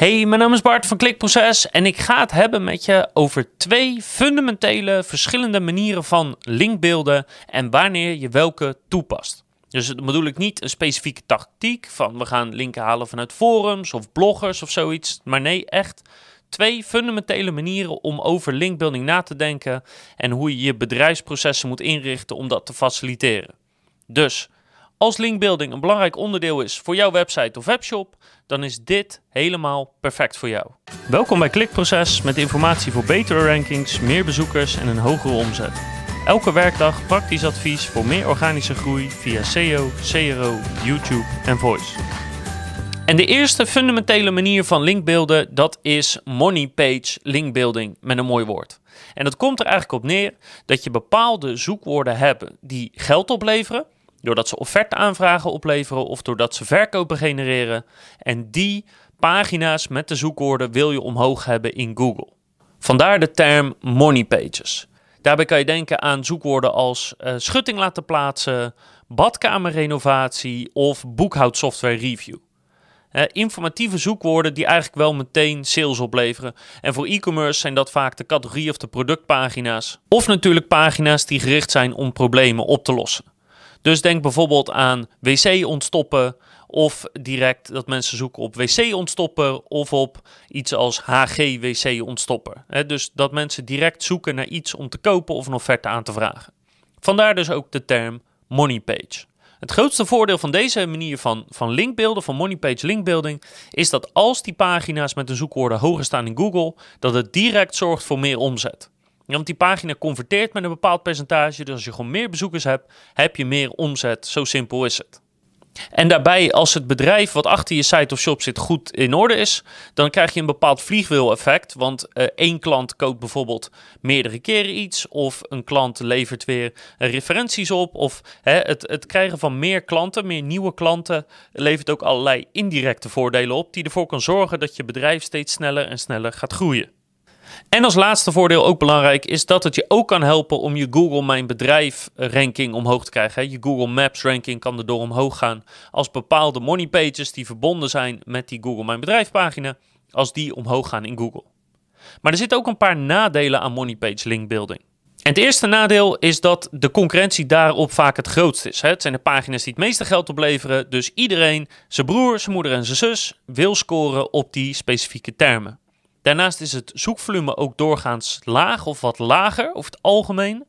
Hey, mijn naam is Bart van Klikproces en ik ga het hebben met je over twee fundamentele verschillende manieren van linkbeelden en wanneer je welke toepast. Dus dat bedoel ik niet een specifieke tactiek van we gaan linken halen vanuit forums of bloggers of zoiets, maar nee, echt twee fundamentele manieren om over linkbuilding na te denken en hoe je je bedrijfsprocessen moet inrichten om dat te faciliteren. Dus als linkbuilding een belangrijk onderdeel is voor jouw website of webshop, dan is dit helemaal perfect voor jou. Welkom bij Klikproces met informatie voor betere rankings, meer bezoekers en een hogere omzet. Elke werkdag praktisch advies voor meer organische groei via SEO, CRO, YouTube en Voice. En de eerste fundamentele manier van linkbeelden, dat is money page linkbuilding met een mooi woord. En dat komt er eigenlijk op neer dat je bepaalde zoekwoorden hebt die geld opleveren Doordat ze offerte aanvragen opleveren of doordat ze verkopen genereren. En die pagina's met de zoekwoorden wil je omhoog hebben in Google. Vandaar de term money pages. Daarbij kan je denken aan zoekwoorden als uh, schutting laten plaatsen, badkamerrenovatie of boekhoudsoftware review. Uh, informatieve zoekwoorden die eigenlijk wel meteen sales opleveren. En voor e-commerce zijn dat vaak de categorie of de productpagina's. Of natuurlijk pagina's die gericht zijn om problemen op te lossen. Dus denk bijvoorbeeld aan wc ontstoppen of direct dat mensen zoeken op wc ontstoppen of op iets als HG wc ontstopper. dus dat mensen direct zoeken naar iets om te kopen of een offerte aan te vragen. Vandaar dus ook de term money page. Het grootste voordeel van deze manier van, van linkbeelden, van moneypage linkbuilding, is dat als die pagina's met de zoekwoorden hoger staan in Google, dat het direct zorgt voor meer omzet want die pagina converteert met een bepaald percentage. Dus als je gewoon meer bezoekers hebt, heb je meer omzet. Zo simpel is het. En daarbij, als het bedrijf wat achter je site of shop zit goed in orde is, dan krijg je een bepaald vliegwiel-effect. Want uh, één klant koopt bijvoorbeeld meerdere keren iets, of een klant levert weer referenties op. Of hè, het, het krijgen van meer klanten, meer nieuwe klanten, levert ook allerlei indirecte voordelen op, die ervoor kan zorgen dat je bedrijf steeds sneller en sneller gaat groeien. En als laatste voordeel ook belangrijk is dat het je ook kan helpen om je Google Mijn Bedrijf ranking omhoog te krijgen. Je Google Maps ranking kan erdoor omhoog gaan als bepaalde money pages die verbonden zijn met die Google Mijn Bedrijf pagina, als die omhoog gaan in Google. Maar er zitten ook een paar nadelen aan money page linkbuilding. En het eerste nadeel is dat de concurrentie daarop vaak het grootst is. Het zijn de pagina's die het meeste geld opleveren, dus iedereen, zijn broer, zijn moeder en zijn zus, wil scoren op die specifieke termen. Daarnaast is het zoekvolume ook doorgaans laag of wat lager over het algemeen.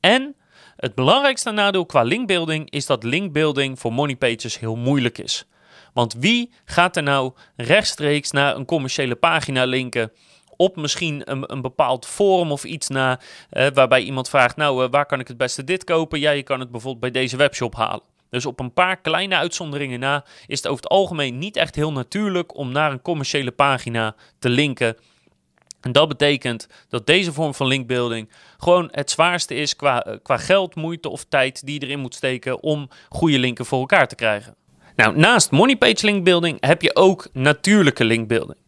En het belangrijkste nadeel qua linkbuilding is dat linkbuilding voor moneypages heel moeilijk is. Want wie gaat er nou rechtstreeks naar een commerciële pagina linken op misschien een, een bepaald forum of iets na, eh, waarbij iemand vraagt, nou, eh, waar kan ik het beste dit kopen? Ja, je kan het bijvoorbeeld bij deze webshop halen. Dus op een paar kleine uitzonderingen na is het over het algemeen niet echt heel natuurlijk om naar een commerciële pagina te linken. En dat betekent dat deze vorm van linkbuilding gewoon het zwaarste is qua, eh, qua geld, moeite of tijd die je erin moet steken om goede linken voor elkaar te krijgen. Nou, naast moneypage linkbuilding heb je ook natuurlijke linkbuilding.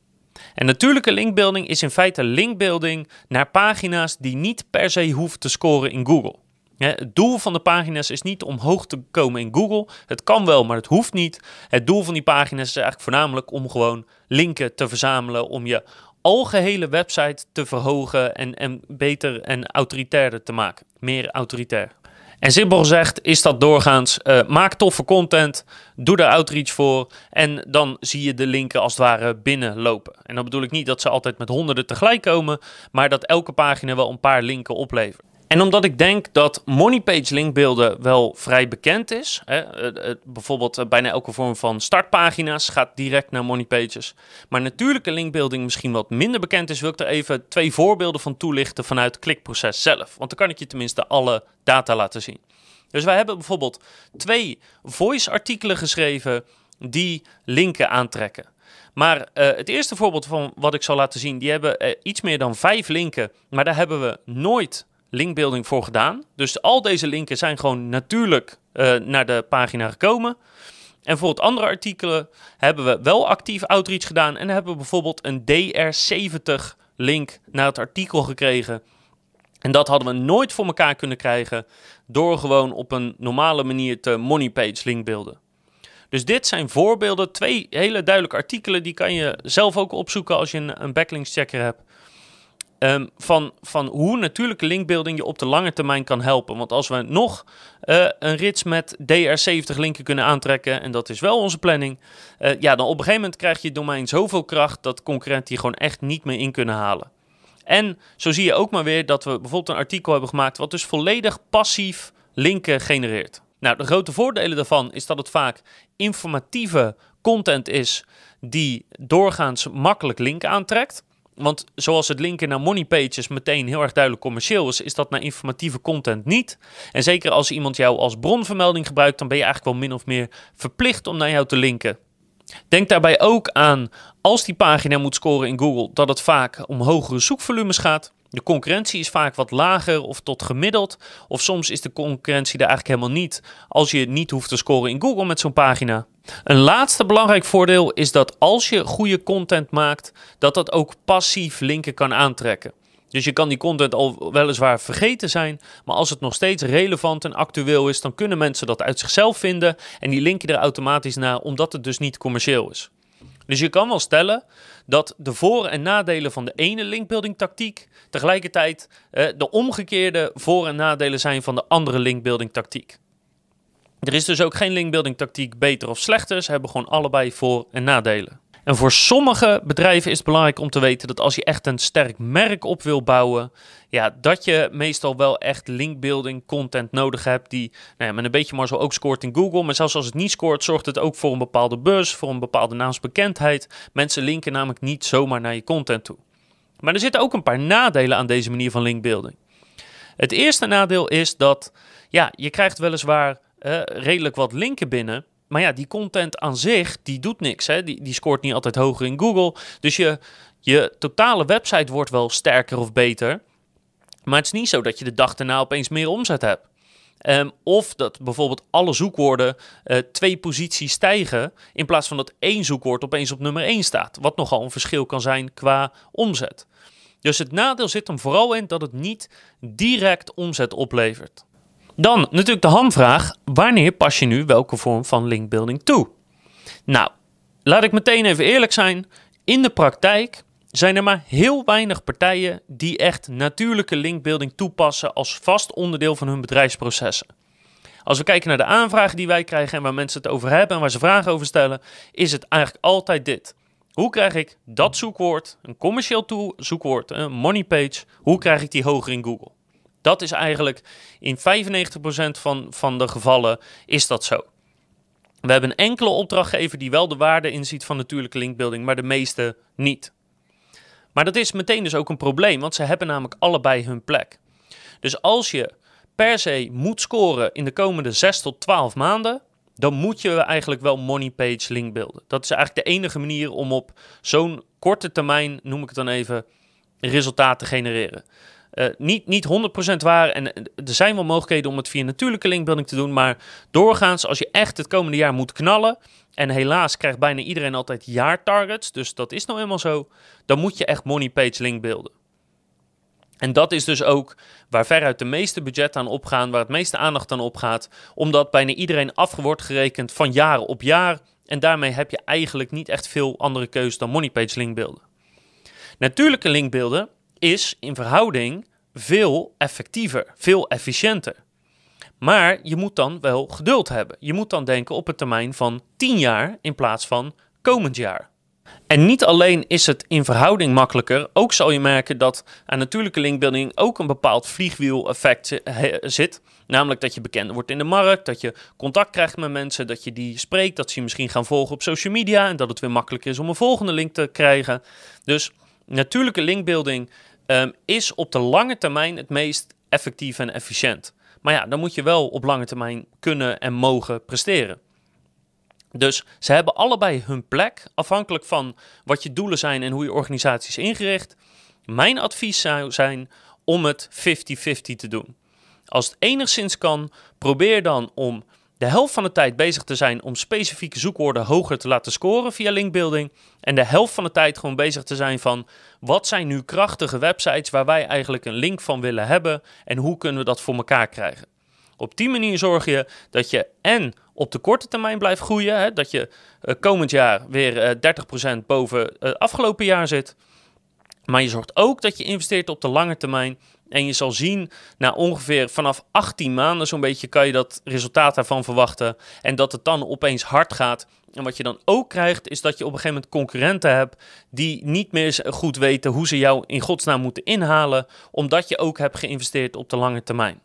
En natuurlijke linkbuilding is in feite linkbuilding naar pagina's die niet per se hoeven te scoren in Google. Het doel van de pagina's is niet om hoog te komen in Google. Het kan wel, maar het hoeft niet. Het doel van die pagina's is eigenlijk voornamelijk om gewoon linken te verzamelen. Om je algehele website te verhogen en, en beter en autoritairder te maken. Meer autoritair. En simpel gezegd is dat doorgaans: uh, maak toffe content, doe er outreach voor en dan zie je de linken als het ware binnenlopen. En dan bedoel ik niet dat ze altijd met honderden tegelijk komen, maar dat elke pagina wel een paar linken oplevert. En omdat ik denk dat moneypage linkbeelden wel vrij bekend is, hè, bijvoorbeeld eh, bijna elke vorm van startpagina's gaat direct naar moneypages, maar natuurlijke linkbuilding misschien wat minder bekend is, wil ik er even twee voorbeelden van toelichten vanuit het klikproces zelf. Want dan kan ik je tenminste alle data laten zien. Dus wij hebben bijvoorbeeld twee voice-artikelen geschreven die linken aantrekken. Maar het eerste voorbeeld van wat ik zal laten zien, die hebben iets meer dan vijf linken, maar daar hebben we nooit linkbuilding voor gedaan. Dus al deze linken zijn gewoon natuurlijk uh, naar de pagina gekomen. En voor het andere artikelen hebben we wel actief outreach gedaan en hebben we bijvoorbeeld een DR70 link naar het artikel gekregen. En dat hadden we nooit voor elkaar kunnen krijgen door gewoon op een normale manier te moneypage linkbeelden. Dus dit zijn voorbeelden, twee hele duidelijke artikelen, die kan je zelf ook opzoeken als je een, een backlinks checker hebt. Ehm, van, van hoe natuurlijke linkbuilding je op de lange termijn kan helpen. Want als we nog uh, een rits met DR70 linken kunnen aantrekken, en dat is wel onze planning, uh, ja, dan op een gegeven moment krijg je domein zoveel kracht dat concurrenten die gewoon echt niet meer in kunnen halen. En zo zie je ook maar weer dat we bijvoorbeeld een artikel hebben gemaakt wat dus volledig passief linken genereert. Nou, de grote voordelen daarvan is dat het vaak informatieve content is die doorgaans makkelijk linken aantrekt. Want zoals het linken naar moneypages meteen heel erg duidelijk commercieel is, is dat naar informatieve content niet. En zeker als iemand jou als bronvermelding gebruikt, dan ben je eigenlijk wel min of meer verplicht om naar jou te linken. Denk daarbij ook aan, als die pagina moet scoren in Google, dat het vaak om hogere zoekvolumes gaat. De concurrentie is vaak wat lager of tot gemiddeld. Of soms is de concurrentie er eigenlijk helemaal niet, als je niet hoeft te scoren in Google met zo'n pagina. Een laatste belangrijk voordeel is dat als je goede content maakt, dat dat ook passief linken kan aantrekken. Dus je kan die content al weliswaar vergeten zijn, maar als het nog steeds relevant en actueel is, dan kunnen mensen dat uit zichzelf vinden en die linken er automatisch naar, omdat het dus niet commercieel is. Dus je kan wel stellen dat de voor- en nadelen van de ene linkbuilding tactiek tegelijkertijd eh, de omgekeerde voor- en nadelen zijn van de andere linkbuilding tactiek. Er is dus ook geen linkbuilding tactiek beter of slechter. Ze hebben gewoon allebei voor- en nadelen. En voor sommige bedrijven is het belangrijk om te weten dat als je echt een sterk merk op wil bouwen, ja, dat je meestal wel echt linkbuilding content nodig hebt die nou ja, met een beetje maar zo ook scoort in Google. Maar zelfs als het niet scoort, zorgt het ook voor een bepaalde buzz, voor een bepaalde naamsbekendheid. Mensen linken namelijk niet zomaar naar je content toe. Maar er zitten ook een paar nadelen aan deze manier van linkbuilding. Het eerste nadeel is dat ja, je krijgt weliswaar uh, redelijk wat linken binnen. Maar ja, die content aan zich, die doet niks. Hè? Die, die scoort niet altijd hoger in Google. Dus je, je totale website wordt wel sterker of beter. Maar het is niet zo dat je de dag daarna opeens meer omzet hebt. Um, of dat bijvoorbeeld alle zoekwoorden uh, twee posities stijgen. In plaats van dat één zoekwoord opeens op nummer 1 staat. Wat nogal een verschil kan zijn qua omzet. Dus het nadeel zit hem vooral in dat het niet direct omzet oplevert. Dan natuurlijk de hamvraag: wanneer pas je nu welke vorm van linkbuilding toe? Nou, laat ik meteen even eerlijk zijn. In de praktijk zijn er maar heel weinig partijen die echt natuurlijke linkbuilding toepassen als vast onderdeel van hun bedrijfsprocessen. Als we kijken naar de aanvragen die wij krijgen en waar mensen het over hebben en waar ze vragen over stellen, is het eigenlijk altijd dit. Hoe krijg ik dat zoekwoord, een commercieel zoekwoord, een money page, hoe krijg ik die hoger in Google? Dat is eigenlijk in 95% van, van de gevallen is dat zo. We hebben enkele opdrachtgever die wel de waarde inziet van natuurlijke linkbuilding, maar de meeste niet. Maar dat is meteen dus ook een probleem, want ze hebben namelijk allebei hun plek. Dus als je per se moet scoren in de komende 6 tot 12 maanden, dan moet je eigenlijk wel money page link beelden. Dat is eigenlijk de enige manier om op zo'n korte termijn, noem ik het dan even, resultaat te genereren. Uh, niet, niet 100% waar. En er zijn wel mogelijkheden om het via natuurlijke linkbuilding te doen. Maar doorgaans, als je echt het komende jaar moet knallen. En helaas krijgt bijna iedereen altijd jaartargets. Dus dat is nou eenmaal zo. Dan moet je echt money page link beelden. En dat is dus ook waar veruit de meeste budget aan opgaan, waar het meeste aandacht aan opgaat, omdat bijna iedereen af wordt gerekend van jaar op jaar. En daarmee heb je eigenlijk niet echt veel andere keuze dan moneypage linkbeelden. Natuurlijke linkbeelden is in verhouding veel effectiever, veel efficiënter. Maar je moet dan wel geduld hebben. Je moet dan denken op een termijn van 10 jaar in plaats van komend jaar. En niet alleen is het in verhouding makkelijker, ook zal je merken dat aan natuurlijke linkbuilding ook een bepaald vliegwiel-effect zit. Namelijk dat je bekend wordt in de markt, dat je contact krijgt met mensen, dat je die spreekt, dat ze je misschien gaan volgen op social media en dat het weer makkelijker is om een volgende link te krijgen. Dus natuurlijke linkbuilding um, is op de lange termijn het meest effectief en efficiënt. Maar ja, dan moet je wel op lange termijn kunnen en mogen presteren. Dus ze hebben allebei hun plek, afhankelijk van wat je doelen zijn en hoe je organisatie is ingericht. Mijn advies zou zijn om het 50-50 te doen. Als het enigszins kan, probeer dan om de helft van de tijd bezig te zijn om specifieke zoekwoorden hoger te laten scoren via linkbuilding. En de helft van de tijd gewoon bezig te zijn van wat zijn nu krachtige websites waar wij eigenlijk een link van willen hebben en hoe kunnen we dat voor elkaar krijgen. Op die manier zorg je dat je en op de korte termijn blijft groeien. Hè, dat je uh, komend jaar weer uh, 30% boven het afgelopen jaar zit. Maar je zorgt ook dat je investeert op de lange termijn. En je zal zien, na ongeveer vanaf 18 maanden zo'n beetje kan je dat resultaat daarvan verwachten. En dat het dan opeens hard gaat. En wat je dan ook krijgt, is dat je op een gegeven moment concurrenten hebt die niet meer goed weten hoe ze jou in godsnaam moeten inhalen, omdat je ook hebt geïnvesteerd op de lange termijn.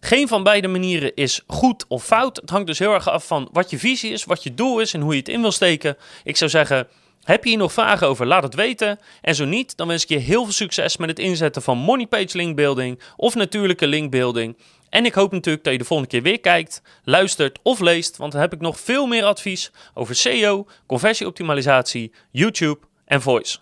Geen van beide manieren is goed of fout. Het hangt dus heel erg af van wat je visie is, wat je doel is en hoe je het in wil steken. Ik zou zeggen, heb je hier nog vragen over? Laat het weten. En zo niet, dan wens ik je heel veel succes met het inzetten van Moneypage linkbuilding of natuurlijke linkbuilding. En ik hoop natuurlijk dat je de volgende keer weer kijkt, luistert of leest, want dan heb ik nog veel meer advies over SEO, conversieoptimalisatie, YouTube en voice.